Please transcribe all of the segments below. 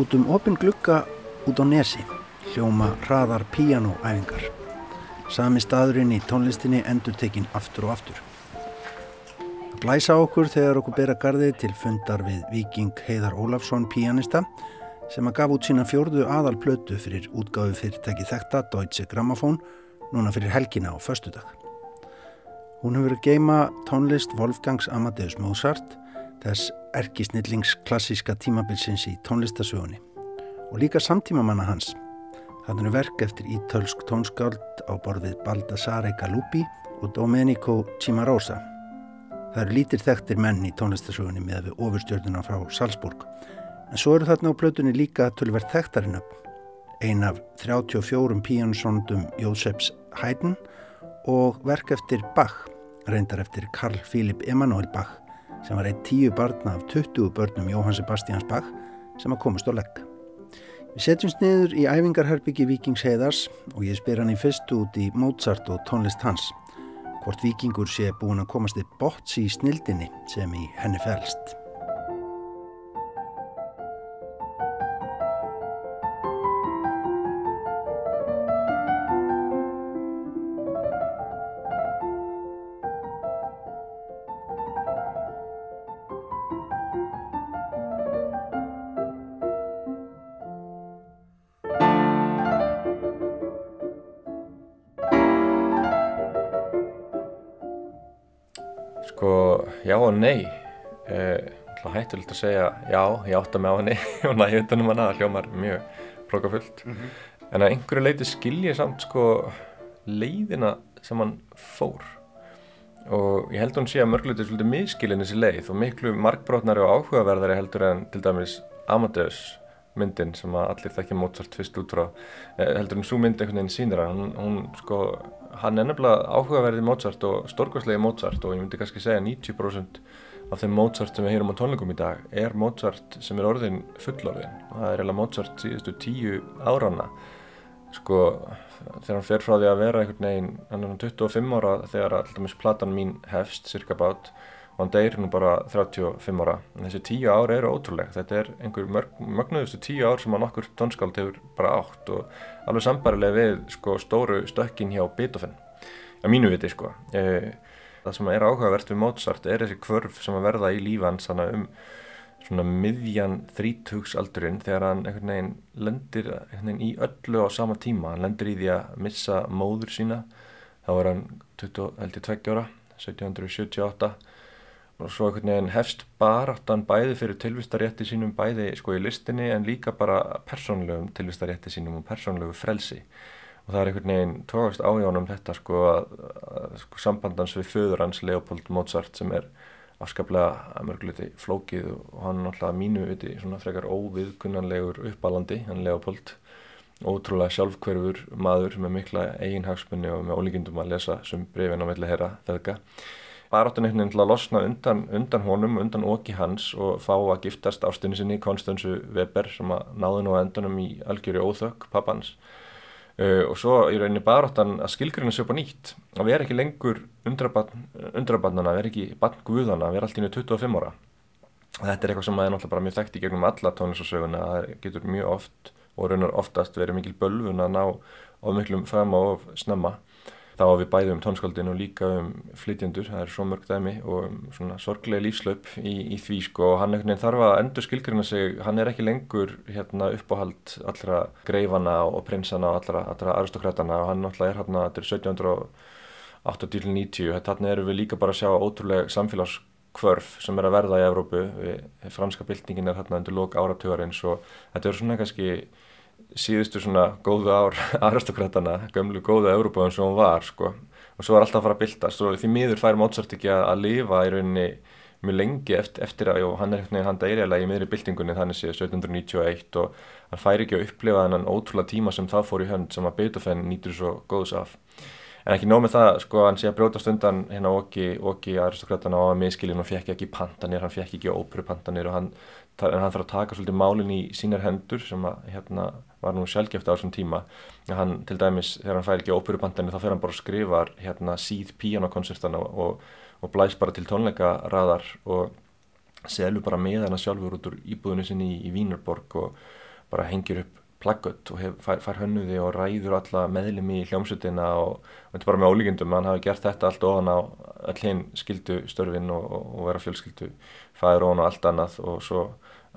Út um opin glugga út á nesi hljóma hraðar píanóæfingar. Sami staðurinn í tónlistinni endur tekinn aftur og aftur. Það blæsa okkur þegar okkur bera gardi til fundar við viking Heiðar Ólafsson píanista sem að gaf út sína fjórðu aðalplötu fyrir útgáðu fyrirtæki þekta Deutsche Grammophon núna fyrir helgina á förstudag. Hún hefur geima tónlist Wolfgangs Amadeus Mozart þess erkisnillings klassíska tímabilsins í tónlistasögunni og líka samtímamanna hans. Þannig er verk eftir ítölsk tónskáld á borðið Baldassare Galuppi og Domenico Cimarosa. Það eru lítir þekktir menn í tónlistasögunni með við ofurstjörnuna frá Salzburg. En svo eru þarna á plötunni líka tölverð þekktarinn upp. Ein af 34 píjónsondum Jóseps Haydn og verk eftir Bach, reyndar eftir Karl Philipp Emanuel Bach sem var eitt tíu barna af 20 börnum Jóhann Sebastians Bach sem að komast á legg. Við setjumst niður í æfingarherbyggi Víkings Heiðars og ég spyr hann í fyrst út í Mozart og tónlist hans. Hvort Víkingur sé búin að komast í bots í snildinni sem í henni fælst. Já og nei. Uh, hættulegt að segja já, ég átta mig á henni og næði utanum hana, það hljómar mjög flokafullt mm -hmm. en að einhverju leiti skilja samt sko leiðina sem hann fór. Og ég held að hún sé að mörgluti svolítið miskilin þessi leið og miklu markbrotnari og áhugaverðari heldur en til dæmis Amadeus myndin sem að allir þekkja Mozart fyrst út frá. Eh, heldur en svo mynd einhvern veginn sínir að hún, hún sko hann er nefnilega áhugaverði Mozart og stórkvæslegi Mozart og ég myndi kannski segja 90% af þeim Mozart sem við heyrum á tónleikum í dag er Mozart sem er orðin fullorðin og það er eiginlega Mozart síðustu tíu árana sko þegar hann fer frá því að vera einhvern veginn hann er hann 25 ára þegar alltaf platan mín hefst cirka bát hann deyr nú bara 35 ára. Þessi tíu ára eru ótrúlega þetta er einhver mögnuðustu tíu ár sem hann okkur tónskáld hefur bara átt og alveg sambarilega við sko, stóru stökkin hjá Beethoven. Að mínu viti sko. E, það sem er áhugavert við Mozart er þessi kvörf sem að verða í lífans um svona miðjan þríthugsaldurinn þegar hann einhvern veginn lendir einhvern veginn í öllu á sama tíma. Hann lendir í því að missa móður sína. Þá er hann 22 ára 1778 og svo einhvern veginn hefst baráttan bæði fyrir tilvistarétti sínum bæði sko í listinni en líka bara persónlegum tilvistarétti sínum og persónlegu frelsi. Og það er einhvern veginn tókast áhjónum þetta sko að, að sko, sambandans við föður hans Leopold Mozart sem er afskaplega að mörguleiti flókið og hann náttúrulega mínu viti svona frekar óviðkunnanlegur uppalandi hann Leopold. Ótrúlega sjálfkverfur maður með mikla eiginhagsmunni og með ólíkindum að lesa sem brefin á melli herra þeðga baráttan einhvern veginn til að losna undan, undan honum, undan okki hans og fá að giftast ástunni sinni Konstansu Weber sem að náði nú að endanum í algjöru óþökk pappans. Uh, og svo í rauninni baráttan að skilgrina sér upp á nýtt að vera ekki lengur undrabarnana, vera ekki barn guðana, vera allt í nýju 25 ára. Þetta er eitthvað sem er náttúrulega bara mjög þekkt í gegnum alla tónlistarsöguna það getur mjög oft og raunar oftast verið mikil bölvun að ná of miklum fram og snemma þá að við bæðum um tónskáldin og líka um flytjendur, það er svo mörg dæmi og um svona sorglega lífslaup í, í því sko. Og hann veginn þarf að endur skilgrina sig, hann er ekki lengur hérna uppáhald allra greifana og prinsana og allra, allra aristokratana og hann náttúrulega er hérna, þetta er 1780-90, þarna eru við líka bara að sjá ótrúlega samfélagskvörf sem er að verða í Evrópu, franska byltingin er hérna undir lók áratugarins og þetta er svona kannski síðustu svona góðu ár aristokratana, gömlu góðu Európa sem hún var sko. Og svo er alltaf að fara að byltast. Og því miður fær Mozart ekki að, að lifa í rauninni mjög lengi eftir, eftir að, og hann er hann dæriðlega í miðri byltingunni þannig séð 1791 og hann fær ekki að upplifa þennan ótrúlega tíma sem það fór í hönd sem að Beethoven nýtur svo góðs af. En ekki nóg með það, sko, hann sé að brjótast undan hérna okki, okki aristokratana á að miskilin og fekk ekki pantanir, hann fekk ekki óperupantanir og hann, hann þarf að taka svolítið málinn í sínar hendur sem að, hérna, var nú sjálfgeft á þessum tíma. Hann til dæmis þegar hann fær ekki óperubandinni þá fer hann bara að skrifa hérna síð píjánakoncertana og, og blæs bara til tónleikaraðar og selur bara með hann sjálfur út úr íbúðinu sinni í, í Vínarborg og, bara hengir upp plaggött og hef, fær, fær hönnuði og ræður alla meðlum í hljómsutina og þetta er bara með ólíkindum, hann hafi gert þetta allt ofan á all hinn skildu störfin og, og, og vera fjölskyldu fæður ofan og allt annað og svo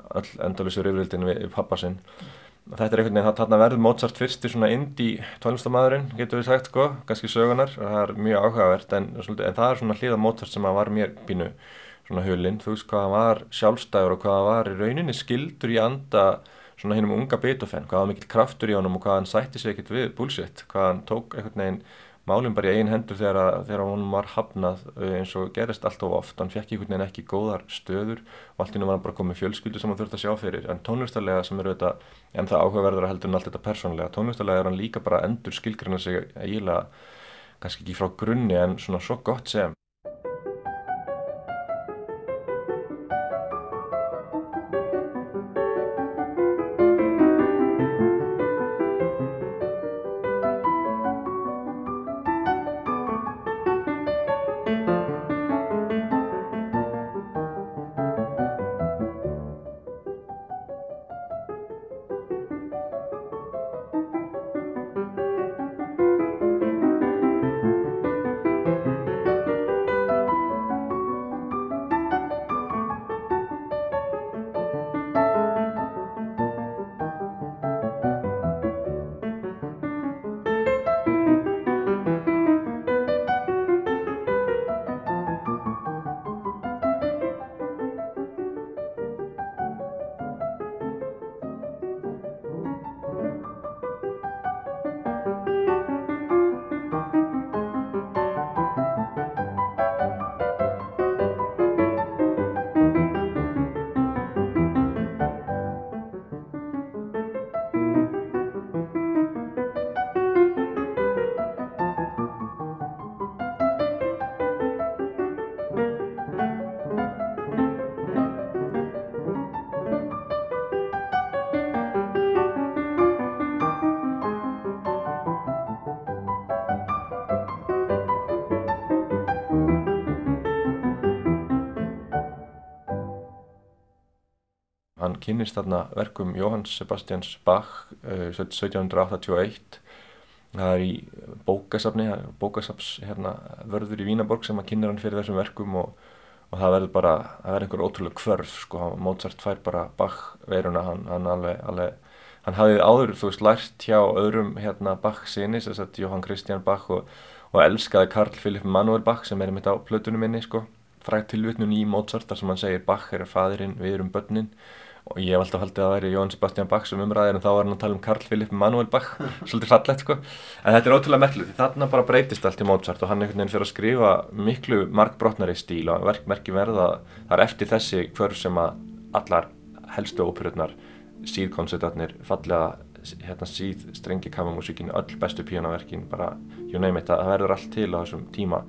all endalusur yfirvildin við pappa sinn. Þetta er einhvern veginn, þarna verður Mozart fyrst í svona indie tónlistamæðurinn, getur við sagt sko, kannski sögunar, það er mjög áhugavert en, en það er svona hlýða Mozart sem að var mér pínu svona hulinn, þú veist hvað hann var sjálfstæður og hvað hann var í rauninni skildur í anda svona hinn um unga Beethoven, hvað hann mikill kraftur í honum og hvað hann sætti sig ekkert við bullshit, hvað hann tók einhvern veginn málum bara í einn hendur þegar, þegar hann var hafnað eh, eins og gerist allt of oft, hann fekk einhvern veginn ekki góðar stöður og allt ínum var hann bara komið fjölskyldu sem hann þurfti að sjá fyrir, en tónlistarlega sem eru þetta, en það áhugaverður að heldur en allt þetta persónlega, tónlistarlega er hann líka bara endur skilgrina sig eiginlega kannski ekki frá grunni en svona svo gott sem kynist þarna verkum Jóhanns Sebastians Bach uh, 1781 það er í bókasafni bókasaps hérna, vörður í Vínaborg sem að kynna hann fyrir þessum verkum og, og það verður bara, það verður einhver ótrúlega kvörf sko, Mozart fær bara Bach veiruna, hann, hann alveg, alveg hann hafið áður, þú veist, lært hjá öðrum hérna Bach sinni, þess að Johann Christian Bach og, og elskaði Karl Philipp Manuel Bach sem er mitt á plötunum minni sko, frækt tilvitnun í Mozart þar sem hann segir Bach er fæðirinn, við erum börnin og ég hef alltaf haldið að það væri Jón Sebastian Bach sem umræðir en þá var hann að tala um Karl Philipp Manuel Bach. Svolítið fallett sko. En þetta er ótrúlega merklu því þarna bara breytist allt í Mozart og hann einhvern veginn fyrir að skrifa miklu markbrotnari stíl og verkmerki verða það er eftir þessi hvörf sem að allar helstu óperurnar síðkoncertarnir fallega hérna síð strengi kamamúsíkin öll bestu píjónaverkin bara, you name it, það verður allt til á þessum tíma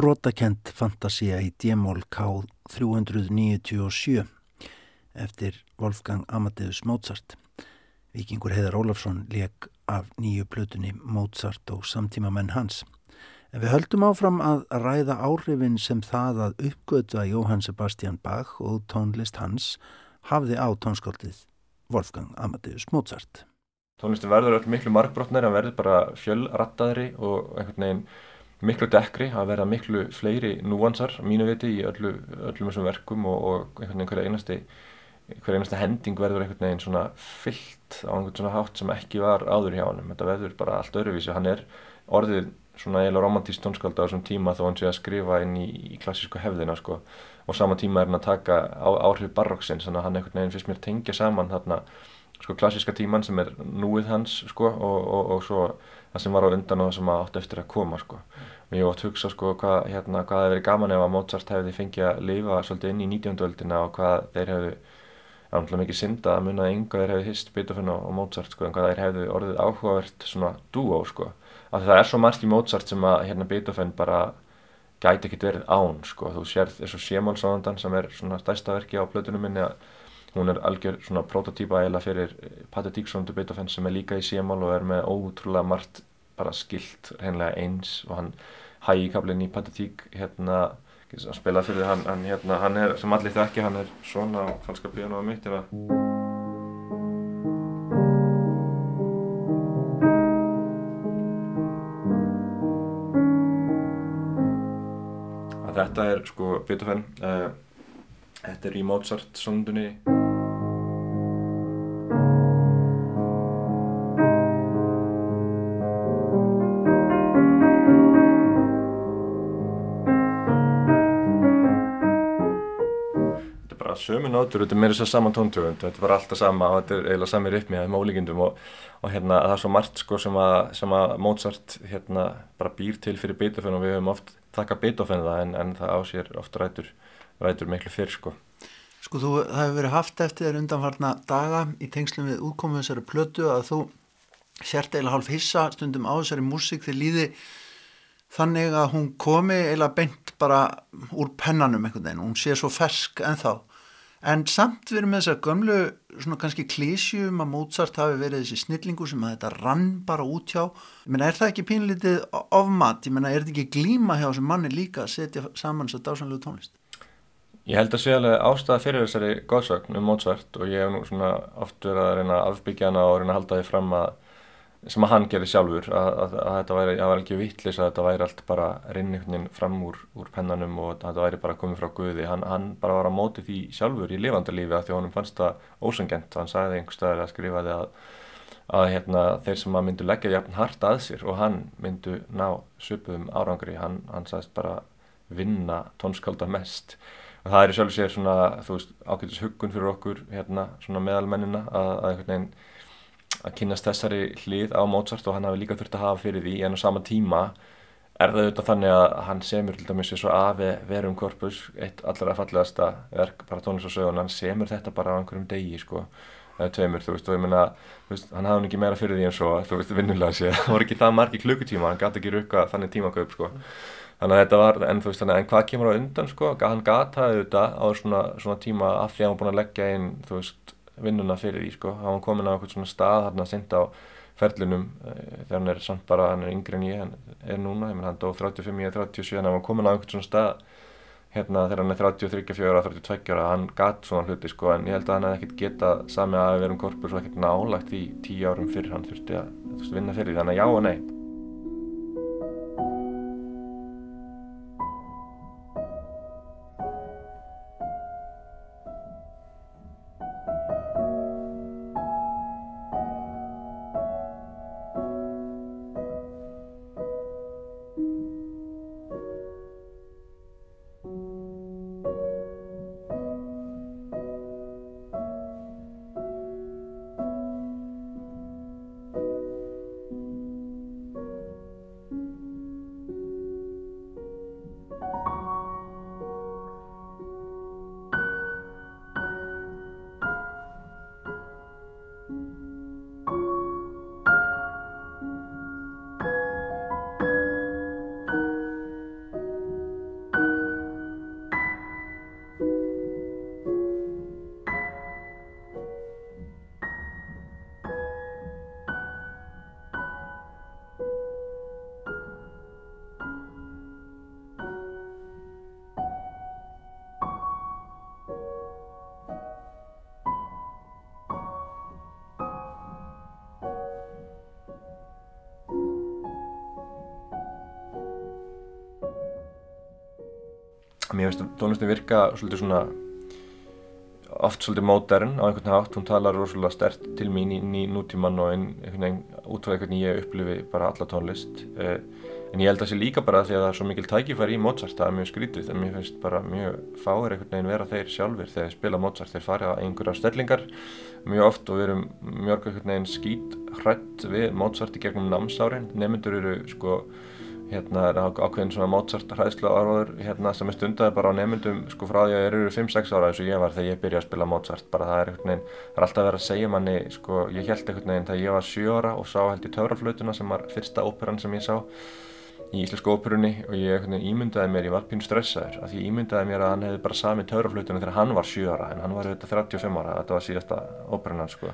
brotakent fantasia í D-mól K 397 eftir Wolfgang Amadeus Mozart. Vikingur Heiðar Ólafsson leik af nýju plötunni Mozart og samtíma menn hans. En við höldum áfram að ræða áhrifin sem það að uppgöta Jóhann Sebastian Bach og tónlist hans hafði á tónskóldið Wolfgang Amadeus Mozart. Tónlistin verður öll miklu markbrotnari, hann verður bara fjölrattaðri og einhvern veginn miklu dekkri, að verða miklu fleiri núansar, mínu viti, í öllu, öllum þessum verkum og, og einhvern veginn hverja einasti, hver einasta hending verður einhvern veginn svona fyllt á einhvern svona hátt sem ekki var áður hjá hann. Þetta verður bara allt öruvísi, hann er orðið svona eiginlega romantísk tónskálda á þessum tíma þó hann sé að skrifa inn í, í klassísku hefðina sko og sama tíma er hann að taka á, áhrif barokksins, þannig að hann einhvern veginn fyrst mér tengja saman þarna sko klassíska tíman sem er núið hans sko og, og, og svo það sem var á undan og það sem átt eftir að koma sko og ég ótt hugsa sko hvað hérna, hvað hefði verið gaman ef að Mozart hefði fengið að lifa svolítið inn í 19. öldina og hvað þeir hefðu ánlega mikið synda að munna að ynga þeir hefði hist Beethoven og, Mozart sko en hvað þeir hefðu orðið áhugavert svona dúó sko af það er svo margt í Mozart sem að hérna Beethoven bara gæti ekkert verið án sko þú sérð eins og Sjömálsáðandan sem er svona stærsta verki á plötunum minni að hún er algjör svona prototýpa eða fyrir Patti Díksson til Beethoven sem er líka í sémál og er með ótrúlega margt bara skilt reynlega eins og hann hægi kablin í Patti Dík hérna að spila fyrir hann, hann hérna hann er sem allir þekki hann er svona á falska piano á mitt eða? Þetta er sko Beethoven uh, Þetta er í Mozart sondunni sömu nótur, þetta er meira svo saman tóntöfund þetta er bara alltaf sama og þetta er eiginlega sami rytmi að þeim ólíkindum og, og hérna það er svo margt sko sem að, sem að Mozart hérna bara býr til fyrir Beethoven og við höfum oft þakkað Beethoven það en, en það á sér oft rætur, rætur miklu fyrr sko. Sko þú, hefur verið haft eftir þér undanfarna daga í tengslum við útkomið þessari plötu að þú sért eiginlega hálf hissa stundum á þessari músík. Þegar líði þannig að hún komi eiginlega beint bara úr pennanum einhvern veginn, hún sé svo fersk en þá en samt verið með þessar gömlu svona kannski klísjum að Mozart hafi verið þessi snillingu sem að þetta rann bara út hjá. Ég menna er það ekki pínlítið ofmat? Ég menna er þetta ekki glíma hjá sem manni líka að setja saman þess að dásanlegu tónlist Ég held að sé alveg ástæða fyrir þessari góðsögn um Mozart og ég hef nú svona oft verið að reyna að afbyggja hana og reyna að halda því fram að sem að hann gerði sjálfur að, að, að þetta væri, það var ekki vittlis að þetta væri allt bara rinningnin fram úr, úr pennanum og að þetta væri bara komið frá Guði. Hann, hann bara var að móti því sjálfur í lifandalífi að því honum fannst það ósangent hann sagði einhver staðar að skrifaði að, að hérna, þeir sem að myndu leggja jafn hart að sér og hann myndu ná söpuðum árangri. Hann, hann sagðist bara vinna tónskálda mest og það er sjálfur sér svona þú veist ákveðis huggun fyrir okkur hérna svona meðalmennina að einhvern veginn að kynast þessari hlið á Mozart og hann hafi líka þurft að hafa fyrir því en á sama tíma er það auðvitað þannig að hann semur til dæmis svo afi verum korpus eitt allra fallegasta verk bara tónlist og sögun, hann semur þetta bara á einhverjum degi sko, eða tveimur þú veist og ég menna, þú veist, hann hafði ekki meira fyrir því en svo þú veist, vinnulega sé, það voru ekki það margi klukkutíma, hann gæti ekki rukka þannig tímakaupp sko þannig að þetta var, en þú veist, en hvað kemur á undan sko, hann gata auðvitað á svona, svona tíma af því að hann búin að leggja inn, þú veist vinnuna fyrir því sko, hann komin á eitthvað svona stað hann að senda á ferlinum e, þegar hann er samt bara, hann er yngri en ég hann er núna, ég menn hann dó 35, ég er 37 hann komin á eitthvað svona stað hérna þegar hann er 33, 34, 32 ára hann gatt svona hluti sko en ég held að hann hefði ekkert getað sami að við erum korpur svo ekkert nálagt í 10 árum fyrir hann þurfti að veist, vinna fyrir því, þannig að já og nei tónlistin virka svolítið svona oft svolítið mótern á einhvern hátt, hún talar rosalega stert til mín í, í nútíman og einhvern veginn útvæði hvernig ég upplifi bara alla tónlist. Eh, en ég held að það sé líka bara því að það er svo mikil tækifæri í Mozart, það er mjög skrítið. En mér finnst bara mjög fáir einhvern veginn vera þeir sjálfur þegar þeir spila Mozart, þeir fara einhverja stellingar mjög oft og við erum mjög einhvern veginn skít hrætt við Mozart í gegnum namsárin, nemyndur eru sko hérna er ákveðin svona Mozart hræðslu áraður hérna sem er stundaði bara á nefndum sko frá því að ég eru 5-6 ára eins og ég var þegar ég byrjaði að spila Mozart. Bara það er einhvern veginn, það er alltaf verið að segja manni sko ég held einhvern veginn þegar ég var 7 ára og sá held í Töfraflötuna sem var fyrsta óperan sem ég sá í Íslensku óperunni og ég einhvern veginn ímyndaði mér, ég var pínu stressaður af því ég ímyndaði mér að hann hefði bara sami Töfraflötuna þegar hann var 7 ára en hann var auðvitað 35 ára, þetta var síðasta óperan hann sko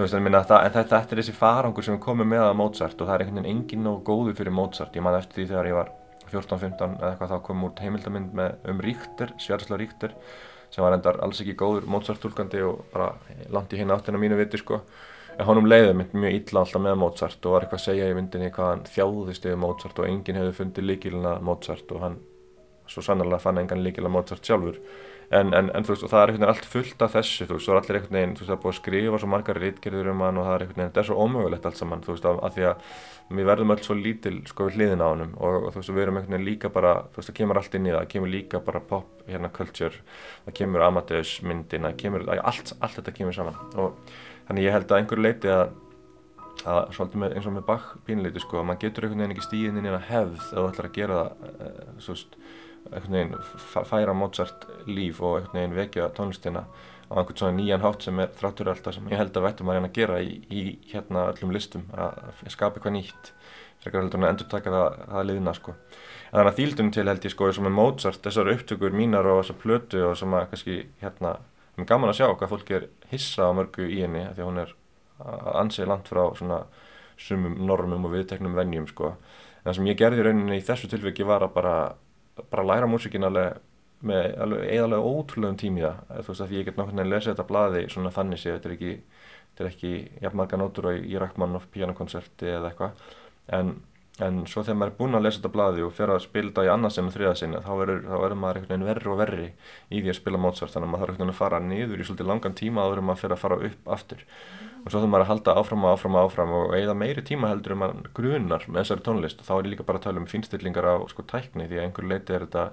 Veist, en það, en þetta, þetta er þessi farangur sem komið með að Mozart og það er einhvern veginn enginn og góður fyrir Mozart. Ég man eftir því þegar ég var 14-15 eða eitthvað þá kom út heimildamind með, um Ríkter, Sværsla Ríkter sem var endar alls ekki góður Mozart-tólkandi og bara í hinn áttina mínu viti sko. En honum leiði mynd mjög illa alltaf með Mozart og var eitthvað að segja í myndinni hvað hann þjáðist yfir Mozart og enginn hefði fundið líkilina Mozart og hann svo sannarlega fann engan líkila Mozart sjálfur en, en, en veist, það er einhvern veginn allt fullt af þessu, þú veist, svo er allir einhvern veginn, þú veist, það er búið að skrifa svo margar rítgerður um hann og það er einhvern veginn, þetta er svo ómögulegt allt saman, þú veist, af, af því að við verðum öll svo lítil, sko, við hliðin á hann og, og þú veist, við erum einhvern veginn líka bara, þú veist, það kemur allt inn í það, það kemur líka bara pop, hérna, culture, það kemur Amadeus myndin, það kemur, allt, allt þetta kemur saman. Og þannig ég held að einhver leiti að að svolítið með, eins og með Bach pínleiti sko, maður getur einhvern veginn ekki stíðin inn í að hefð ef þú ætlar að gera það, e, veist, einhvern veginn færa Mozart líf og veginn vekja tónlistina á einhvern svona nýjan hátt sem er þráttur alltaf sem ég held að vættum að reyna að gera í, í hérna öllum listum að skapa eitthvað nýtt frekar heldur en að endur taka það, það liðna sko. En þannig að þýldunum til held ég sko og með Mozart, þessar upptökur mínar og þessar plötu og sem að kannski hérna, mér er gaman að sjá hvað fólk er hissa á mörgu í henni því að hún er ansið langt frá svona sumum normum og viðteknum vennjum sko. En það sem ég gerði rauninni í þessu tilviki var að bara bara læra músikin alveg með alveg eðalega ótrúlegum tími það. Þú veist að ég get náttúrulega að lesa þetta blaði svona þannig sé þetta er ekki ekki jafnmarga nótur í, í Rachmaninoff pianokoncerti eða eitthvað. En, en svo þegar maður er búinn að lesa þetta blaði og fer að spila þetta í annarsinn og þriðarsinn þá verður maður einhvern veginn verri og verri í því að spila Mozart. Þannig að maður þarf einhvern veginn að fara niður í svolítið langan tíma áður en maður fer að fara upp aftur. Og svo þarf maður að halda áfram og áfram og áfram og eða meiri tíma heldur um að grunar með þessari tónlist og þá er líka bara að tala um finstillingar á sko tækni því að einhver leiti er þetta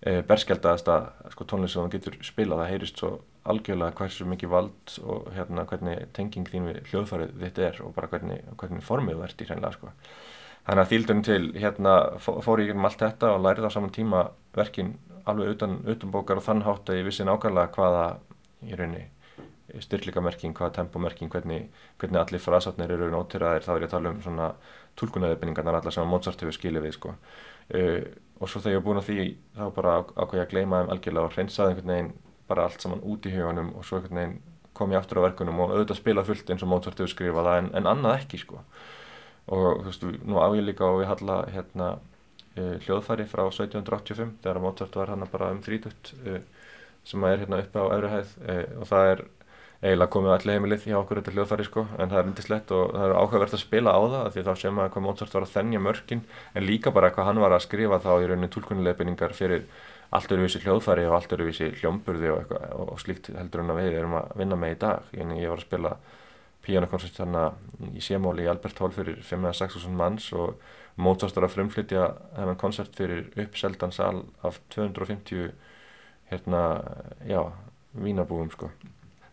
e, berskjaldast að sko tónlist sem það getur spilað. Það heyrist svo algjörlega hversu mikið vald og hérna hvernig tenging þín við hljóðfarið þitt er og bara hvernig, hvernig formið verðt í hreinlega sko. Þannig að þýldunum til hérna fór ég um allt þetta og lærið á saman tíma verkin alveg utan, utan bókar og þann hátt að ég vissi nákvæmlega hvaða í rauninni styrklikamerking, hvaða tempomerking, hvernig, hvernig allir frasatnir eru nótiraðir, þá er ég að tala um svona tólkunæðibinningarnar allar sem að Mozart hefur skilið við sko. Uh, og svo þegar ég er búin á því þá bara ákveði að gleyma þeim algjörlega og hreinsaði einhvern veginn bara allt saman út í hugunum og svo einhvern veginn kom ég aftur á verkunum og auðvitað spila fullt eins og Mozart hefur skrifað það en, en annað ekki sko. Og þú veist, nú á ég líka og við halla hérna uh, hljóðfæri frá 1785 þegar Mozart var hann bara um 30 uh, sem er hérna uppe á öðru hæð og það er eiginlega komið allir heimilið hjá okkur þetta hljóðfæri sko en það er indislegt og það er áhugavert að spila á það því þá sem maður hvað Mozart var að þennja mörkin en líka bara hvað hann var að skrifa þá í rauninni tólkunnilegfinningar fyrir allt öruvísi hljóðfæri og allt öruvísi hljómburði og, og, slíkt heldur en að við erum að vinna með í dag. En ég var að spila píjónakonsert hérna í Sémóli í Albert Hall fyrir 5-6.000 manns og Mozart var að frumflytja þennan konsert fyrir uppseldan sal af 250 hérna, já, vínabúum sko.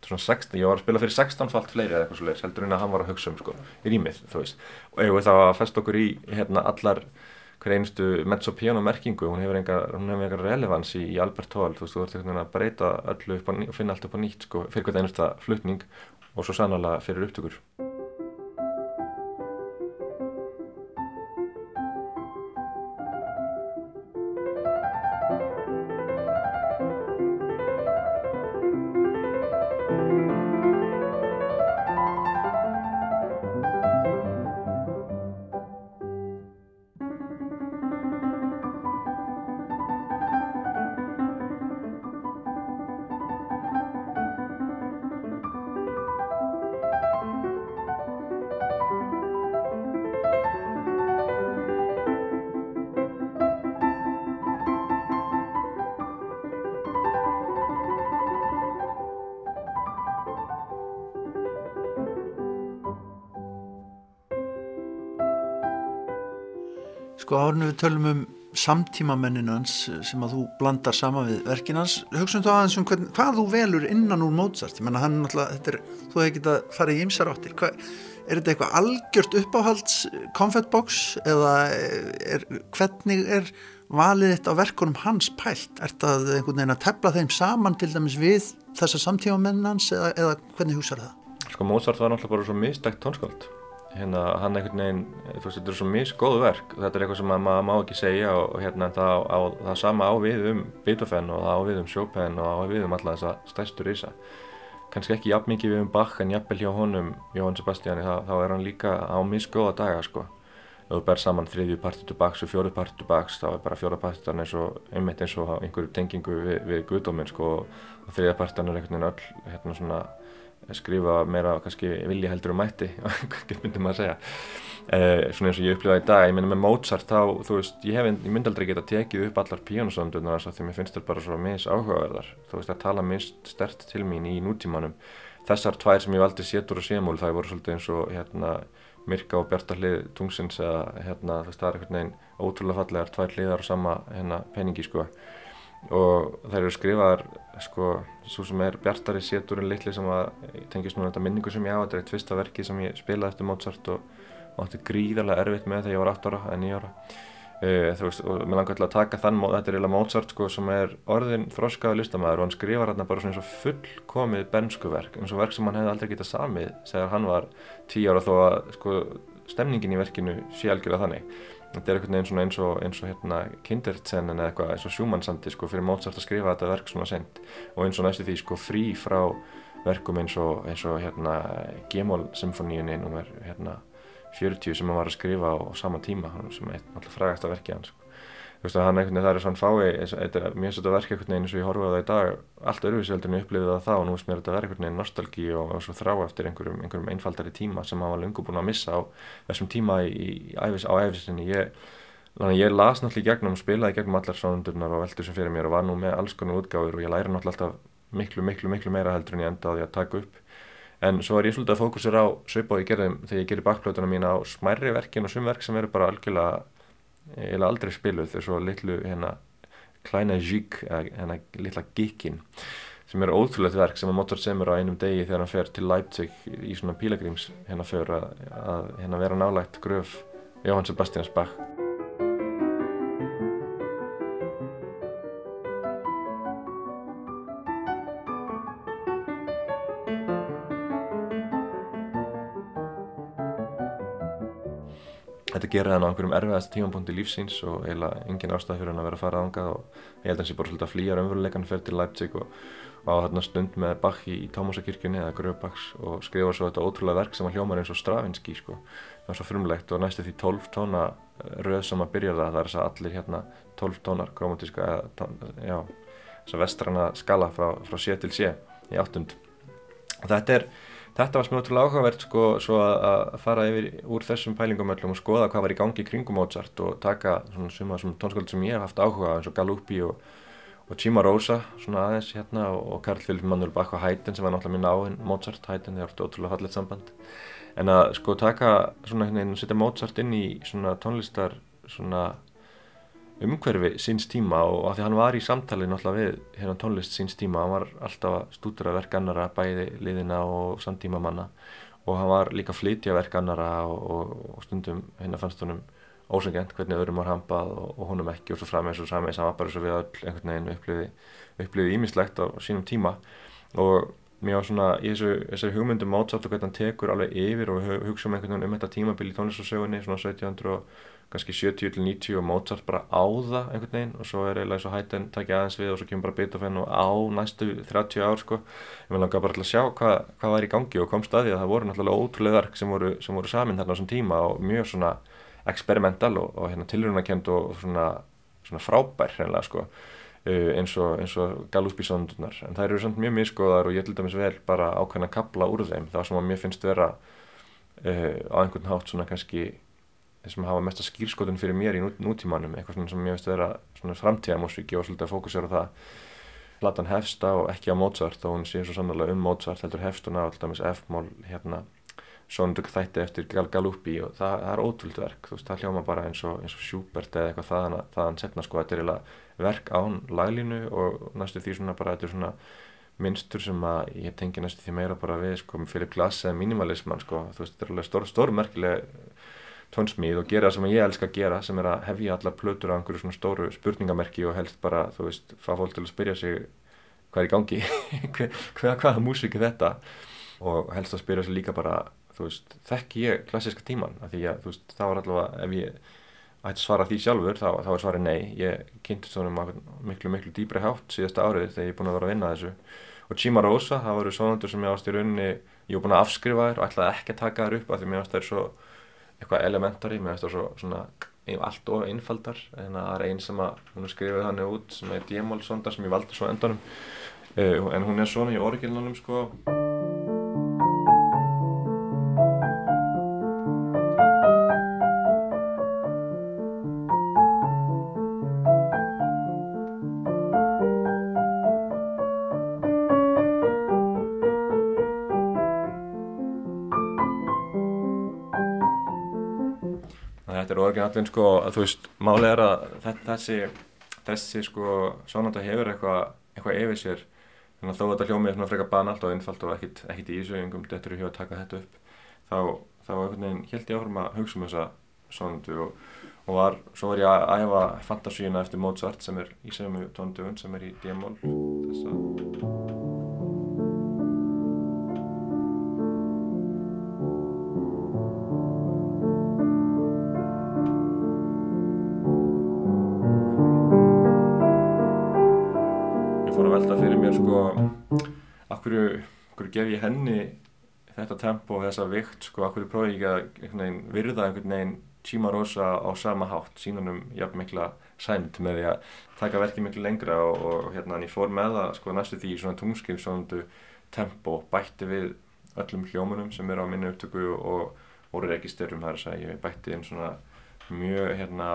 Svona 16, ég var að spila fyrir 16 falt fleiri eða eitthvað svo leiðis, heldur en að hann var að hugsa um sko, í rýmið, þú veist. Og ég veist að það fest okkur í hérna allar hver einstu mezzo piano merkingu. Hún hefur enga relevans í, í Albert Hall, þú veist, þú einhvern veginn að breyta öllu og finna allt upp á nýtt sko, fyrir hvert einasta flutning og svo sannlega fyrir upptökur við tölum um samtímamenninans sem að þú blandar sama við verkinans, hugsun þú aðeins um hvern, hvað þú velur innan úr Mozart, ég menna hann náttúrulega, er, þú hefði getað að fara í ymsar áttir, hvað, er þetta eitthvað algjört uppáhalds konfettboks eða er, hvernig er valið þetta á verkunum hans pælt, er þetta einhvern veginn að tefla þeim saman til dæmis við þessa samtímamennans eða, eða hvernig hugsaður það? Sko Mozart var náttúrulega bara svo mistækt tónskáld hérna hann einhvern veginn, þú veist, þetta er svo misgóðu verk. Þetta er eitthvað sem maður má ekki segja og hérna það, á, það sama á við um Beethoven og það á við um Chopin og á við um alla þessa stærstur ísa kannski ekki jafn mikið við um Bach en jafnvel hjá honum, Jóhann Sebastiani þá, þá er hann líka á misgóða daga sko. Ef þú ber saman þriðju partitu Bachs og fjóru partitu Bachs þá er bara fjóra partitan eins og einmitt eins og einhverju tengingu við, við guðdóminn sko og þriðja partitan er einhvern veginn öll hérna svona skrifa meira kannski vilja heldur um mætti hvað myndir maður að segja. Eh, svona eins og ég upplifaði í dag, ég myndi með Mozart þá, þú veist, ég, hef, ég myndi aldrei geta tekið upp allar píjónusöndunar þess að því mér finnst þetta bara svo mis áhugaverðar þú veist, að tala minst stert til mín í nútímanum. Þessar tvær sem ég valdi sétur og sémúl, það voru svolítið eins og hérna, Mirka og Bjartarlið tungsins eða hérna, það er einhvern veginn ótrúlega fallegar tvær hliðar og sama hérna, peningi sko og þær eru skrifaðar sko, svo sem er Bjartari Séturinn litli sem að tengist núna þetta minningu sem ég á, þetta er eitt fyrsta verki sem ég spilaði eftir Mozart og, átti gríðarlega erfitt með þegar ég var 8 ára eða 9 ára. Uh, þú veist, og mér langar alltaf að taka þann, þetta er eiginlega Mozart sko sem er orðin þroskaðu listamæður og hann skrifar hérna bara svona eins og fullkomið benskuverk, eins og verk sem hann hefði aldrei getað samið þegar hann var 10 ára þó að sko stemningin í verkinu sé algjörlega þannig þetta er einhvern veginn eins og, eins og hérna kindertsenin eða eitthvað eins og sjúmannsandi sko fyrir Mozart að skrifa þetta verk svona sent og eins og næstu því sko frí frá verkum eins og, eins og hérna G-mól symfoníunni nummer hérna 40 sem hann var að skrifa á, sama tíma sem er alltaf frægast að verkið hans sko. Að hann einhvern veginn það er svona fái þetta er mjög svolítið verk einhvern veginn eins og ég horfið á það í dag allt öruvísveldin ég upplifið það þá og nú veist mér þetta verk einhvern veginn nostalgí og, og svo þrá eftir einhverjum, einhverjum einfaldari tíma sem hann var lungu búin að missa á þessum tíma í, í, æfis, á æfisinni ég, ég las náttúrulega í gegnum spilaði gegnum allar sánundurnar og veldur sem fyrir mér og var nú með alls konar útgáður og ég læri náttúrulega alltaf miklu, miklu, miklu meira heldur en ég endaði að taka upp. En svo er ég svolítið að fókusera á svipað ég gerði þegar ég gerir bakplötuna mín á smærri verkin og sumverk sem eru bara algjörlega eða aldrei spiluð. Svo litlu hérna Kleina Zík, hérna litla Gikkin sem er ótrúlegt verk sem að Mozart semur á einum degi þegar hann fer til Leipzig í svona pílagrims hérna fyrir að, að hérna vera nálægt gröf Jóhann Sebastians Bach þetta gerir hann á einhverjum erfiðast tímanbúndi lífsins og eiginlega engin ástæð fyrir hann að vera að fara ángað og ég held að hans er bara svolítið að flýja raunveruleikann fyrir til Leipzig og, og á þarna stund með Bach í, í Tómasakirkjunni eða Gröf Bachs og skrifa svo þetta ótrúlega verk sem að hljómar eins og Stravinsky sko. það var svo frumlegt og næstu því 12 tóna röð sem að byrja það það er þess að allir hérna 12 tónar kromatíska já, þess að vestrana skala frá, frá sé til sé í áttund og þetta er þetta var smjóðtrúlega áhugavert sko að fara yfir úr þessum pælingum öllum og skoða hvað var í gangi kringum Mozart og taka svona tónskóld sem ég hef haft áhuga eins og Galuppi og, og Cimarosa svona aðeins hérna og, Karl Wilhelm Manuel Bach og Haydn sem var náttúrulega minna áhinn Mozart, Haydn, er ótrúlega fallið samband. En að sko taka svona hérna, setja Mozart inn í svona tónlistar svona umhverfi síns tíma og af því hann var í samtali náttúrulega við hérna tónlist síns tíma hann var alltaf að stúdra verk annara bæði liðina og samtíma manna og hann var líka að flytja verk annara og, og, og stundum hérna fannst honum ósengent hvernig öðrum var hampað og, og honum ekki og svo frammeins og frammeins hann var bara svo við öll einhvern veginn uppliði uppliði ímislegt á sínum tíma. Og mér var svona í þessu, þessu hugmyndum Mozart og hvernig hann tekur alveg yfir og hugsa um einhvern veginn um þetta tímabil í tónlistasögunni svona 1700 og kannski 70-90 og Mozart bara á það einhvern veginn og svo er eiginlega eins og Haydn takja aðeins við og svo kemur bara Beethoven og á næstu 30 ár sko. Ég vil langa bara til að sjá hvað, hvað var í gangi og kom staði að það voru náttúrulega ótrúlega verk sem voru, sem voru samin þarna á þessum tíma og mjög svona experimental og, og hérna tilrunakend og svona, svona frábær hreinlega sko uh, eins og, og Galúsbísondunar en það eru samt mjög miskoðar og ég til dæmis vel bara ákveðin að kapla úr þeim. Það sem að mér finnst vera uh, á einhvern hátt svona kannski sem hafa mesta skýrskotun fyrir mér í nú, nútímanum eitthvað sem ég veist að vera framtíðamúsíki og svolítið að fókusera það. Platan hefst á ekki á Mozart og hún sé svo sannlega um Mozart heldur hún á alltaf F-mól hérna svona þætti eftir Gal Galuppi og það, það er ótrúld verk, þú veist, það hljóma bara eins og, eins og Schubert eða eitthvað þaðan, þaðan setna sko, þetta er eiginlega verk án laglínu og næstu því svona bara þetta er svona minnstur sem að ég tengi næstu því meira bara við sko með Philip Glass eða minimalisman sko, þú veist, þetta er alveg stór, stórmerkileg tónsmíð og gera það sem ég elska að gera sem er að hefja allar plötur á einhverju svona stóru spurningamerki og helst bara, þú veist, fá fólk til að spyrja sig hvað er í gangi, hvað, hvaða músík er þetta? Og helst að spyrja sig líka bara, þú veist, þekk ég klassiska tíman, af því að, þú veist, þá er allavega, ef ég ætti svara því sjálfur, þá, þá er svarið nei, ég kynntist honum miklu, miklu dýbri hátt síðasta árið þegar ég er búin að vera að vinna þessu. Og Chimarosa, það voru svonandur sem ég ást í rauninni, ég var búin að afskrifa þér og ætlaði ekki að taka þér upp af því mér ást þær svo eitthvað elementari með þetta svo svona allt og einfaldar en það er einn sem að hún skrifið þannig út sem er D-mál sondar sem ég valdi svo endanum. Uh, en hún er svona í orginalum sko orginallin sko að þú veist málið er að þessi þessi sko sonanda hefur eitthvað eitthvað yfir sér. Þannig að þó að þetta hljómið er svona frekar banalt og einfalt og ekkit, ekkit í ísögingum þetta eru hjá að taka þetta upp þá, þá held ég áfram að hugsa um þessa sonandu og, og var, svo var ég að æfa fantasíuna eftir Mozart sem er í sömu tóndöfun sem er í D-mól þessa hverju, hverju gef ég henni þetta tempo og þessa vikt sko, af hverju prófi ég ekki að veginn, virða einhvern veginn Chimarosa á sama hátt sínunum jafn mikla sæmt með því að taka verkið miklu lengra og, og hérna ég fór með það sko næstu því í svona tungskil svona tempo bætti við öllum hljómunum sem eru á minni upptöku og voru registerum þar að segja ég bætti inn svona mjög hérna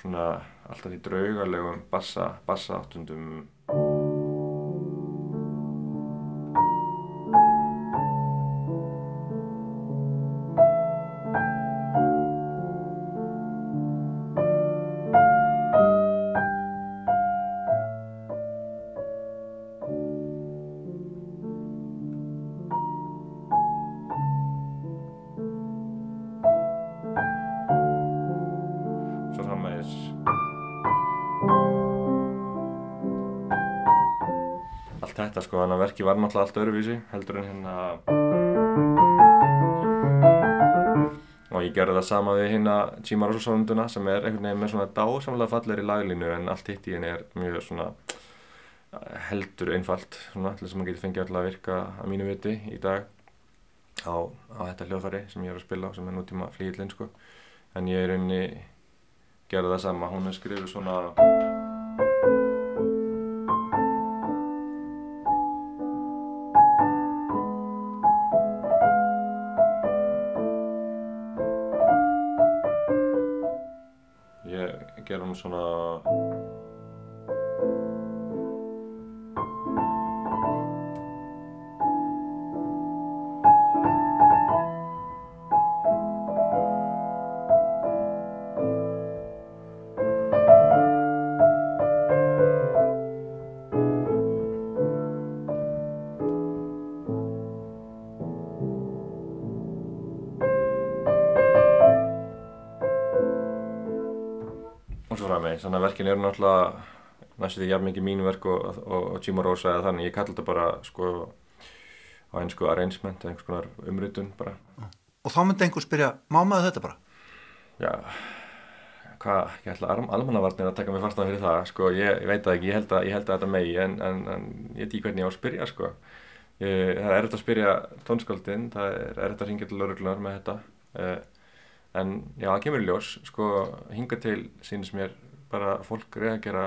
svona alltaf því draugarlegum bassa, bassa áttundum verki var náttúrulega allt öðruvísi heldur en hérna og ég gerði það sama við hérna Chimarosa-sónduna sem er einhvern veginn með svona dásamlega falleri laglínu en allt hitt í henni er mjög svona heldur einfalt svona allir sem maður getur fengið alltaf að virka að mínu viti í dag á, á þetta hljóðfæri sem ég er að spila á sem er nútíma flíðlinn sko. En ég er einni gerði það sama, hún er skrifið svona þannig að verkin eru náttúrulega næstu því jafn mikið mínu verk og, og, og Chimarosa eða þannig, ég kalli þetta bara sko á einsku arrangement eða einhvers konar umrutun bara. Og þá myndi einhver spyrja, má maður þetta bara? Já, hvað, ég ætla að almannavarnir að taka mig fastan fyrir það, sko, ég, ég veit það ekki, ég held að, ég held að þetta megi en, en, en ég ekki hvernig ég á að spyrja, sko. Ég, það er erfitt að spyrja tónskáldinn, það er erfitt að ringja til öruglunar með þetta. Eh, en já, það kemur í ljós, sko, hinga til sínist mér bara fólk reagera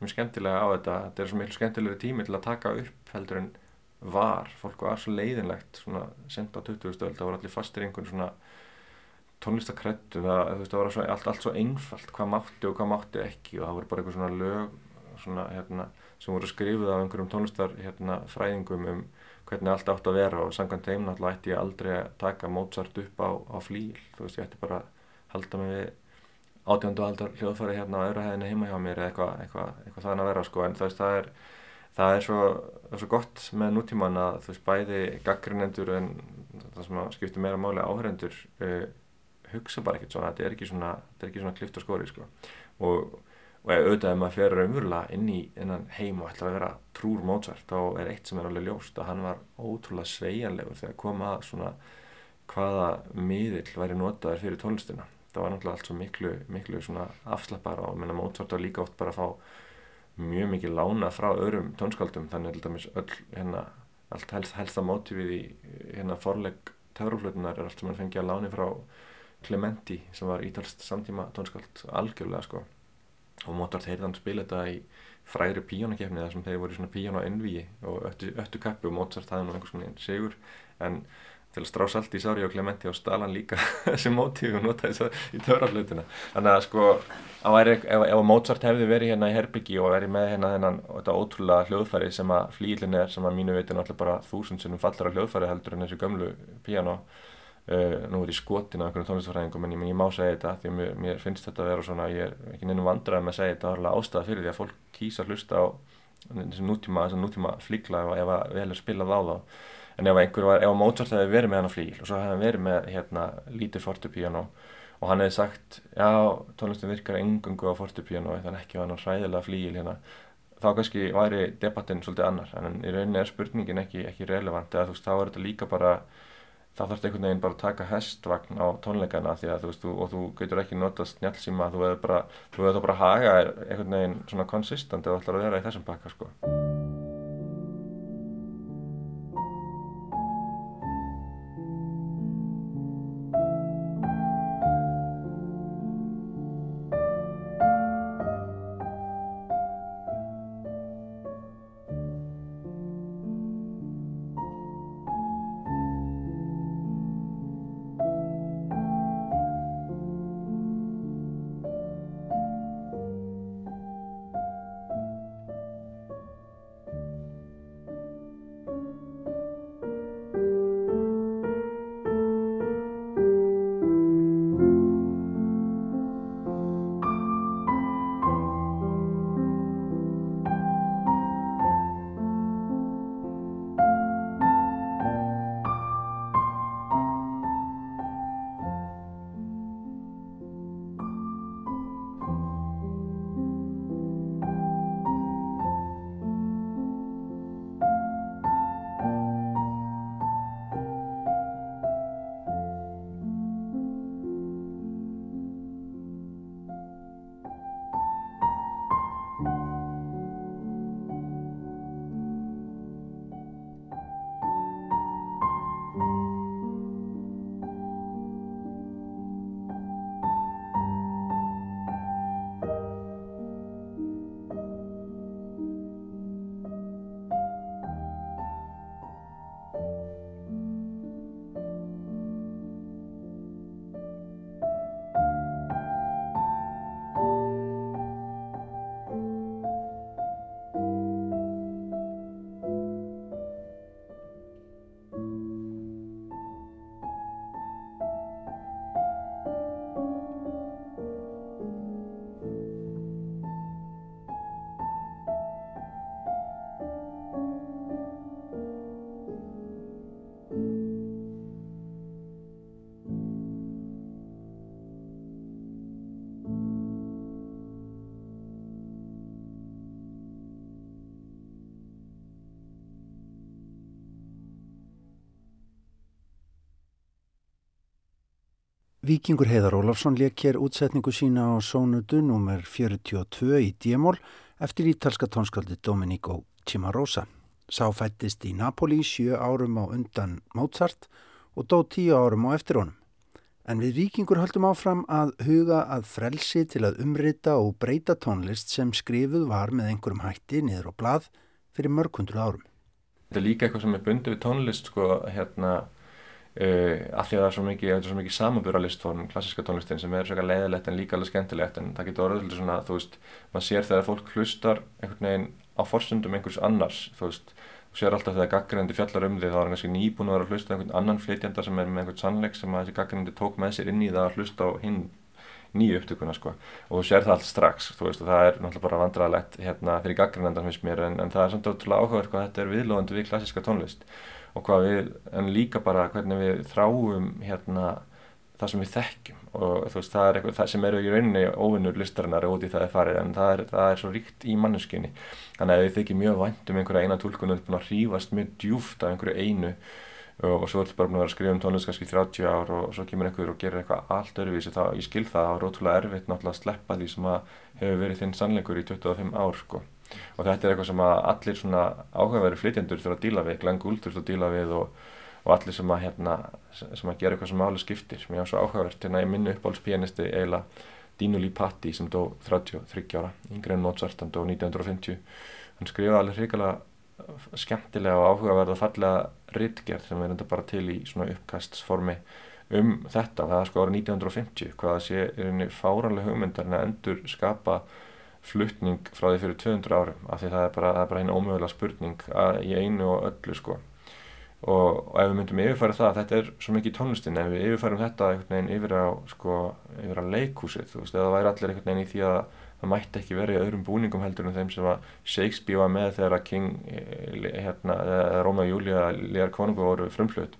mjög skemmtilega á þetta þetta er svo miklu skemmtilegri tími til að taka upp heldur en var fólk var svo leiðinlegt svona sent á 20. stöld það voru allir fastir einhvern svona tónlistakrettu það, það var svo, allt, allt svo einfalt hvað mátti og hvað mátti ekki og það voru bara eitthvað svona lög svona, hérna, sem voru skrifuð af einhverjum tónlistar hérna, fræðingum um hvernig allt átt að vera og samkvæmt þeim náttúrulega ætti ég aldrei að taka Mozart upp á, á flíl þú veist ég ætti bara að halda mig við átjöndu aldar hljóðfæri hérna á öðru hæðinu heima hjá mér eða eitthvað eitthva, eitthva þannig að vera sko. En veist það er það er svo, það er svo gott með nútíman að þú veist bæði gaggrinendur en það sem skiptir meira máli áhörendur uh, hugsa bara ekkert svona, þetta er ekki svona, svona klift og skori sko. Og, og auðvitað ef maður fer umverulega inn í innan heim og ætlar að vera trúr Mozart þá er eitt sem er alveg ljóst að hann var ótrúlega sveianlegur þegar koma að svona hvaða miðill væri notaður fyrir tónlistina það var náttúrulega allt svo miklu, miklu afslappar og menna Mozart var líka oft bara að fá mjög mikið lána frá öðrum tónskaldum þannig að öll hérna allt helst, helsta mótífið í hérna forleg törruflutunar er allt sem hann fengi að láni frá Clementi sem var ítalst samtíma tónskald algjörlega sko. Og Mozart heyrði hann spila þetta í fræri píjónakefni þar sem þeir voru svona píjón á envíi og öttu, öttu kappi og Mozart hafði nú einhvers konar segur en til að strá salt í Sári og Clementi og Stalan líka þessi mótífi og nota þess að í törraflutina þannig að sko væri, ef, ef Mozart hefði verið hérna í Herbyggi og verið með hérna þennan þetta ótrúlega hljóðfæri sem að flílinn er sem að mínu veitin alltaf bara þúsund sem fallar á hljóðfæri heldur en þessu gömlu píjano uh, nú er ég skotin af einhvern tónlistafræðingum en ég, ég má segja þetta því að mér, mér finnst þetta að vera svona ég er ekki nefnum vandrað með að segja þetta áhriflega ástæða fyrir því að fólk kýsa hlusta á þessum nútíma, nútíma flíkla ef að vel er spilað á þá en ef einhver var, ef Mozart hefði verið með hann á flíl og svo hefði hann verið með hérna lítið fortepíano og hann hefði sagt já, tónlistin virkar engungu á fortepíano þannig ekki á hann hræðilega flíl hérna þá kannski væri debattinn svolítið annar. En í rauninni er spurningin ekki, ekki relevant. Eða þú veist, þá er þetta líka bara þá þarfst einhvern veginn bara að taka hestvagn á tónleikana því að þú veist, þú, og þú getur ekki notast njálsíma, þú veður bara þú veður bara að haga einhvern veginn svona konsistent eða ætlar að vera í þessum bakka sko Víkingur Heiðar Ólafsson leik hér útsetningu sína á sónudu nr. 42 í Díamól eftir ítalska tónskaldi Domenico Cimarosa. Sá fættist í Napoli sjö árum á undan Mozart og dó tíu árum á eftir honum. En við Víkingur höldum áfram að huga að frelsi til að umrita og breyta tónlist sem skrifuð var með einhverjum hætti niður á blað fyrir mörgundru árum. Þetta er líka eitthvað sem er bundið við tónlist sko hérna Uh, af því að það er svo mikið, mikið samanbjöralistform, klassiska tónlistin sem er svo leiðilegt en líka alveg skemmtilegt en það getur orðið svona, þú veist, maður sér þegar fólk hlustar einhvern veginn á forsundum einhvers annars, þú veist, þú sér alltaf þegar gaggrinandi fjallar um því þá er kannski nýbúin að vera að hlusta einhvern annan flytjanda sem er með einhvern sannleik sem að þessi gaggrinandi tók með sér inn í það að hlusta á hinn nýju upptökuna sko. Og þú sér það allt strax, þú veist, og það er náttúrulega bara vandrarlegt hérna fyrir gaggrinandan finnst mér en, en það er samt ótrúlega áhugaverk og þetta er viðlóðandi við klassiska tónlist og hvað við, en líka bara hvernig við þráum hérna það sem við þekkjum. Og þú veist það er eitthvað það sem eru í rauninni óvinnur listarinnar út í það er farið en það er, það er svo ríkt í manneskinni þannig að við þykjum mjög vænt um einhverja eina tólkun og við erum búin að hrífast mjög djúft af einhverju einu og, og svo ertu bara búin að vera að skrifa um tónlist kannski 30 ár og, og svo kemur einhver og gerir eitthvað allt öruvísi þá ég skil það, það er ótrúlega erfitt náttúrulega að sleppa því sem að hefur verið þinn sannleikur í 25 ár sko og þetta er eitthvað sem allir svona áhugaverði flytjendur þurfa að díla við, Glenn Gould þurfa að díla við og, og allir sem að, hérna, sem að gera eitthvað sem máli skiptir. Mér var svo áhugavert, hérna ég minni uppáhaldspianisti eiginlega Dino Lipatti sem dó 33 ára, yngre en Mozart hann dó 1950, hann skrifaði alveg hrikalega skemmtilega og áhugaverða fallega rittgerð sem er enda bara til í svona uppkastsformi um þetta, það er sko ára 1950 hvaða sé er einni fáranlega hugmyndar en að endur skapa fluttning frá því fyrir 200 árum af því það er bara, bara einn ómögulega spurning í einu og öllu sko. Og, og ef við myndum yfirfæra það þetta er svo mikið í tónlistin ef við yfirfærum þetta einhvern veginn yfir á sko, yfir á leikhúsið, þú veist, eða það væri allir einhvern veginn í því að það mætti ekki verið í öðrum búningum heldur en þeim sem að Shakespeare var með þegar að King eh, hérna, Róma og Júlia Lear Konungu voru frumflut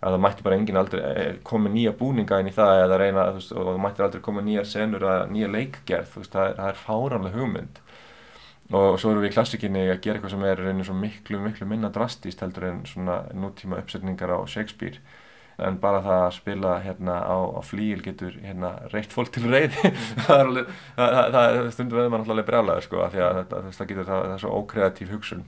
að það mætti bara enginn aldrei eh, koma nýja búninga inn í það eða reyna veist, og það mætti aldrei koma nýja senur eða nýja leikgerð, veist, það, það er fáranlega hugmynd. Og svo erum við í klassikinni að gera eitthvað sem er reynir svo miklu, miklu minna drastíst heldur en svona nútíma uppsetningar á Shakespeare. En bara það að spila hérna á, á flíil getur hérna reitt fólk til reyði það er alveg, það, það, það stundum við mann alltaf brjálega sko, því að þetta, það getur það, það er svo ókreatív hugsun.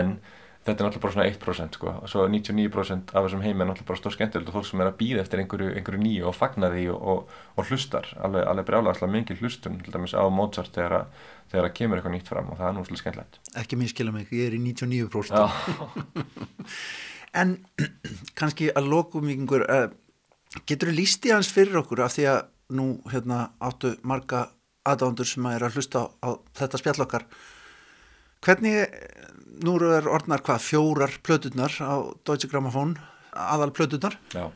En þetta er náttúrulega bara svona 1% sko. Og svo 99% af þessum heim er náttúrulega bara stór skemmtilegt og fólk sem er að býða eftir einhverju, einhverju nýju og fagna því og, og, og hlustar. Alveg, alveg brjálega mikið hlustun til dæmis á Mozart þegar að, þegar að kemur eitthvað nýtt fram og það er nú svolítið skemmtilegt. Ekki minn skilja mig, ég er í 99% En kannski að lokum ykkur uh, getur þú líst í hans fyrir okkur af því að nú hérna áttu marga aðdándur sem að er að hlusta á, á þetta spjall okkar? Hvernig nú eru orðnar hvað fjórar plöturnar á Deutsche Grammophon aðal plöturnar Já.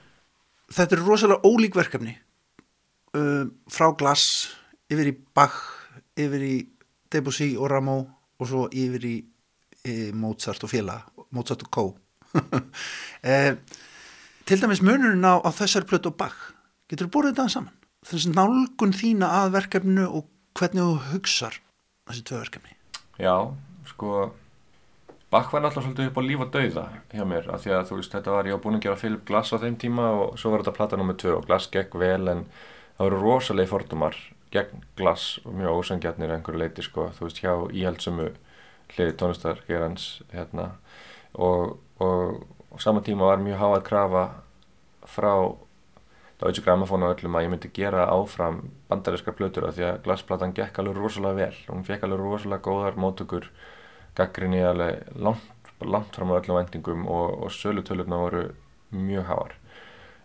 þetta eru rosalega ólík verkefni. Uh, frá Glass yfir í Bach yfir í Debussy og Rameau og svo yfir í e, Mozart og félag Mozart og Co eh, til dæmis munurinn á, á þessari plötu og Bach getur þú búið þetta saman? Þessi nálgun þína að verkefnu og hvernig þú hugsar þessi tvö verkefni? Já, sko Bach var náttúrulega svolítið upp á líf og dauða hjá mér af því að þú veist þetta var ég á búin að gera Philip Glass á þeim tíma og svo var þetta platta nummið 2 og Glass gekk vel en það voru rosalegi fordumar gegn Glass og mjög ósangjarnir einhverju leiti sko þú veist hjá íhaldsumu hliði tónlistargerans hérna. Og, og, og saman tíma var mjög háað krafa frá Deutsche Grammophon og öllum að ég myndi gera áfram bandarískar plötur af því að Glass-platan gekk alveg rosalega vel. Hún fekk alveg rosalega góðar mótökur gaggrinni alveg langt, langt fram á öllum vendingum og, og sölutölurna voru mjög háar.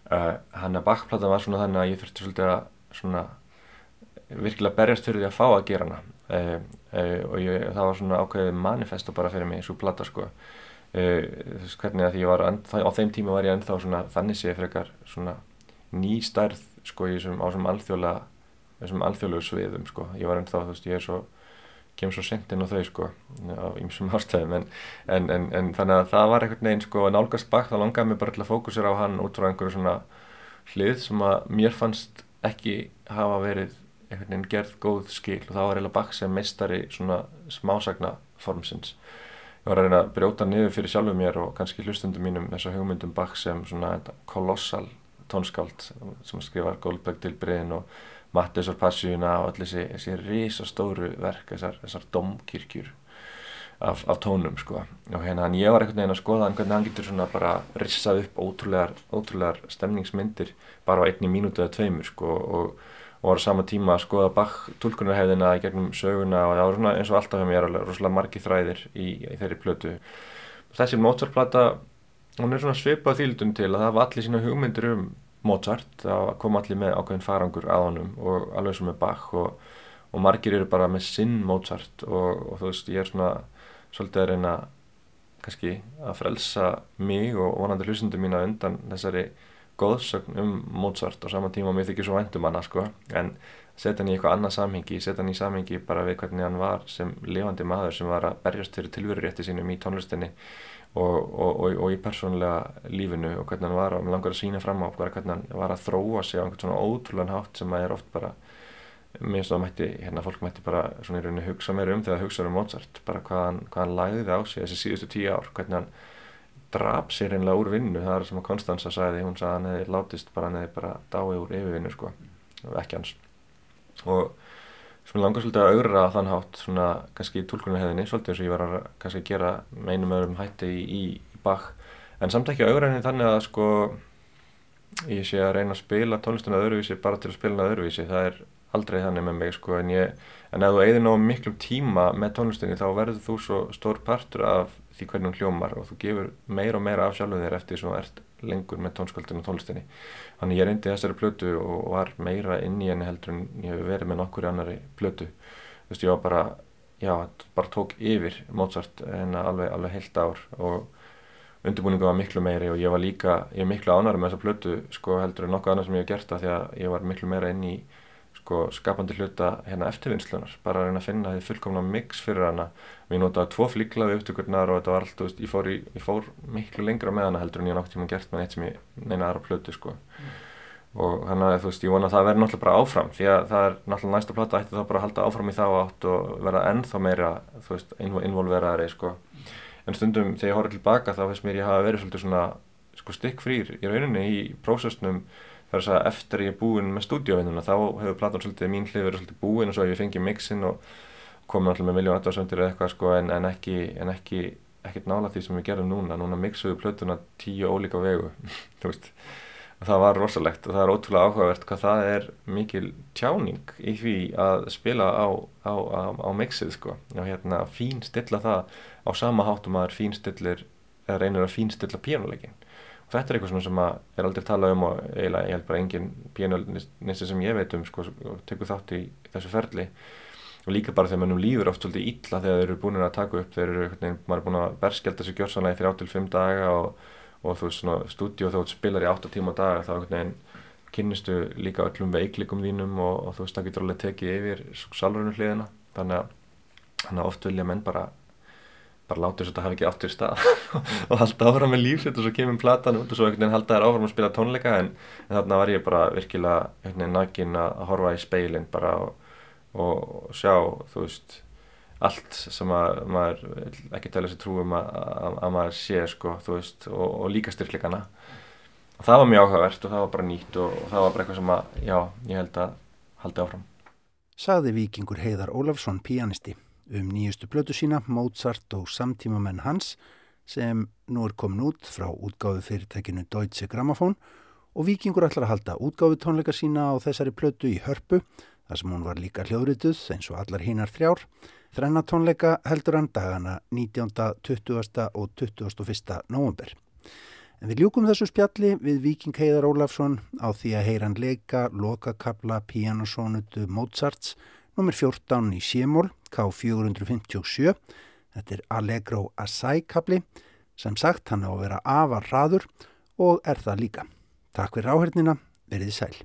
Uh, hann að bakplata var svona þannig að ég þurfti svolítið að svona virkilega berjast fyrir því að fá að gera hana. Uh, uh, og ég, það var svona ákveðið manifesto bara fyrir mig, svo plata sko. Þú veist hvernig að því ég var á þeim tíma var ég ennþá svona þannig sé frekar svona ný stærð sko í þessum, á þessum alþjóðlega þessum alþjóðlegu sviðum sko. Ég var ennþá, þú veist, ég er svo kemur svo sent inn á þau sko á ýmsum ástæðum en, en, en, en þannig að það var einhvern veginn sko að nálgast bak þá langaði mér bara til að fókusera á hann út frá einhverju svona hlið sem að mér fannst ekki hafa verið einhvern veginn gerð góð skil. Og það var eiginlega bak sem meistari svona smásagna formsins ég var að reyna að brjóta niður fyrir sjálfu mér og kannski hlustundum mínum þessa hugmyndum bak sem svona kolossal tónskáld sem skrifar Goldberg til breyðin og Mattiusar Passíuna og allir þessi, þessi risastóru verk, þessar, þessar domkirkjur af, af tónum sko. Og hérna hann ég var einhvern veginn að skoða hvernig hann getur svona bara rissað upp ótrúlegar, ótrúlegar stemningsmyndir bara á einni mínúti eða tveimur sko og, og var á sama tíma að skoða Bach tólkunarhefðina í gegnum söguna og það var svona eins og alltaf hjá mér rosalega margi þræðir í, í þeirri plötu. Þessi Mozart-plata hún er svona svipað þýldum til að það var allir sína hugmyndir um Mozart, það kom allir með ákveðin farangur að honum og alveg sem með Bach og, og margir eru bara með sinn Mozart og, og þú veist ég er svona svolítið að reyna kannski að frelsa mig og vonandi hlusundum mína undan þessari góðsögn um Mozart og saman tíma mér þykir svo vendum hana sko. En setja hann í eitthvað annað samhengi, setja hann í samhengi bara við hvernig hann var sem levandi maður sem var að berjast fyrir tilverurétti sínum í tónlistinni og, og, og, í persónulega lífinu og hvernig hann var og mér langar að sína fram á hvernig hann var að þróa sig á einhvern svona ótrúlan hátt sem að er oft bara það að mætti, hérna fólk mætti bara svona í rauninni hugsa meira um þegar hugsa um Mozart bara hvað hann, hvað hann læði á sig þessi síðustu tíu ár, hvernig hann draf sér einlega úr vinnu, það er sem að Konstanza sagði, hún sagði hann hefði látist bara hann hefði bara dáið úr yfirvinnu sko ekki hans. Og sem langar svolítið að augra á þann hátt svona kannski tólkunarheðinni svolítið eins og ég var að kannski gera með einum öðrum hætti í, í, í bak en samt ekki augra henni þannig að sko ég sé að reyna að spila tónlistunna öðruvísi bara til að spila hana öðruvísi. Það er aldrei þannig með mig sko en ég en ef þú eigðir ná miklum tíma með tónlistunni þá verður þú svo stór partur af því hvernig hún hljómar og þú gefur meira og meira af sjálfuð þér eftir því sem þú ert lengur með tónskaldinu og tónlistinni. Þannig ég reyndi þessari plötu og var meira inn í henni heldur en ég hef verið með nokkur annari plötu. Þú veist ég var bara já, bara tók yfir Mozart en alveg, alveg heilt ár og undirbúningu var miklu meiri og ég var líka ég er miklu ánæri með þessa plötu sko heldur en nokkuð annað sem ég hef gert það því að ég var miklu meira inn í sko skapandi hluta hérna eftirvinnslunar bara að reyna að finna því fullkomna mix fyrir hana. Við notaði tvo flíklaði upptökurnar og þetta var allt, veist, ég, fór í, ég fór miklu lengra með hana heldur en ég tíma gert með neitt sem ég neina aðra plötu sko. Mm. og þannig að þú veist ég vona að það verði náttúrulega bara áfram því að það er náttúrulega næsta plata ætti þá bara að halda áfram í þá átt og verða ennþá meira þú veist involveraðri sko. En stundum þegar ég horfði tilbaka þá veist mér ég hafa verið svolítið svona sko stikkfrýr í rauninni í prósessnum þar að eftir ég er búinn með stúdíóvinnuna þá hefur platan svolítið mín hlið verið svolítið búinn og svo hef ég fengið mixin og komið alltaf með miljón aðdáðsöndir eða eitthvað sko en, en ekki, en ekki ekkert nála því sem við gerum núna. Núna mixuðu plötuna tíu ólíka vegu þú veist. Og það var rosalegt og það er ótrúlega áhugavert hvað það er mikil tjáning í því að spila á, á, á, á mixið sko. Og hérna fín stilla það á sama hátum að það er fín stillir eða reynir að fín stilla píjónuleikin þetta er eitthvað sem er aldrei talað um og eiginlega ég held bara engin píjónuleikin sem ég veit um sko og tekur þátt í þessu ferli. Og líka bara þegar mannum líður oft svolítið illa þegar þeir eru búin að taka upp þeir eru, maður er búin að berskjálta þessu gjörsanlega í 3-5 daga og, og þú veist svona stúdíu þá spilar í 8 tíma daga þá veginn kynnistu líka öllum veiklikum þínum og, og þú veist það getur alveg tekið yfir salverðinu hliðina. Þannig að, þannig að oft vilja menn bara bara láta þess að það hafi ekki áttur stað. Og halda áfram með lífsitt og svo kemur platan út og svo einhvern veginn halda þær áfram að spila tónleika en, en þarna var ég bara virkilega einhvern veginn nægin að horfa í speilin bara og og sjá þú veist allt sem að maður ekki tala sér trúum að, að, að maður sé sko þú veist og, og líka styrkleikana. Og það var mjög áhugavert og það var bara nýtt og, og það var bara eitthvað sem að já, ég held að haldi áfram. Saði vikingur Heiðar Ólafsson pianisti um nýjustu blötu sína Mozart og samtímamenn hans sem nú er komin út frá útgáðu fyrirtækinu Deutsche Grammophon og vikingur ætlar að halda útgáðu tónleika sína á þessari blötu í hörpu þar sem hún var líka hljóðrituð eins og allar hinnar þrjár. Þrennatónleika heldur hann dagana 19., 20. og 21. november. En við ljúkum þessu spjalli við Viking Heiðar Ólafsson á því að heyran leika lokakabla pianosónutu Mozarts nr. 14 í Sémól K457. Þetta er Allegro Assai kabli sem sagt hann á að vera afar hraður og er það líka. Takk fyrir áhengina, verið sæl.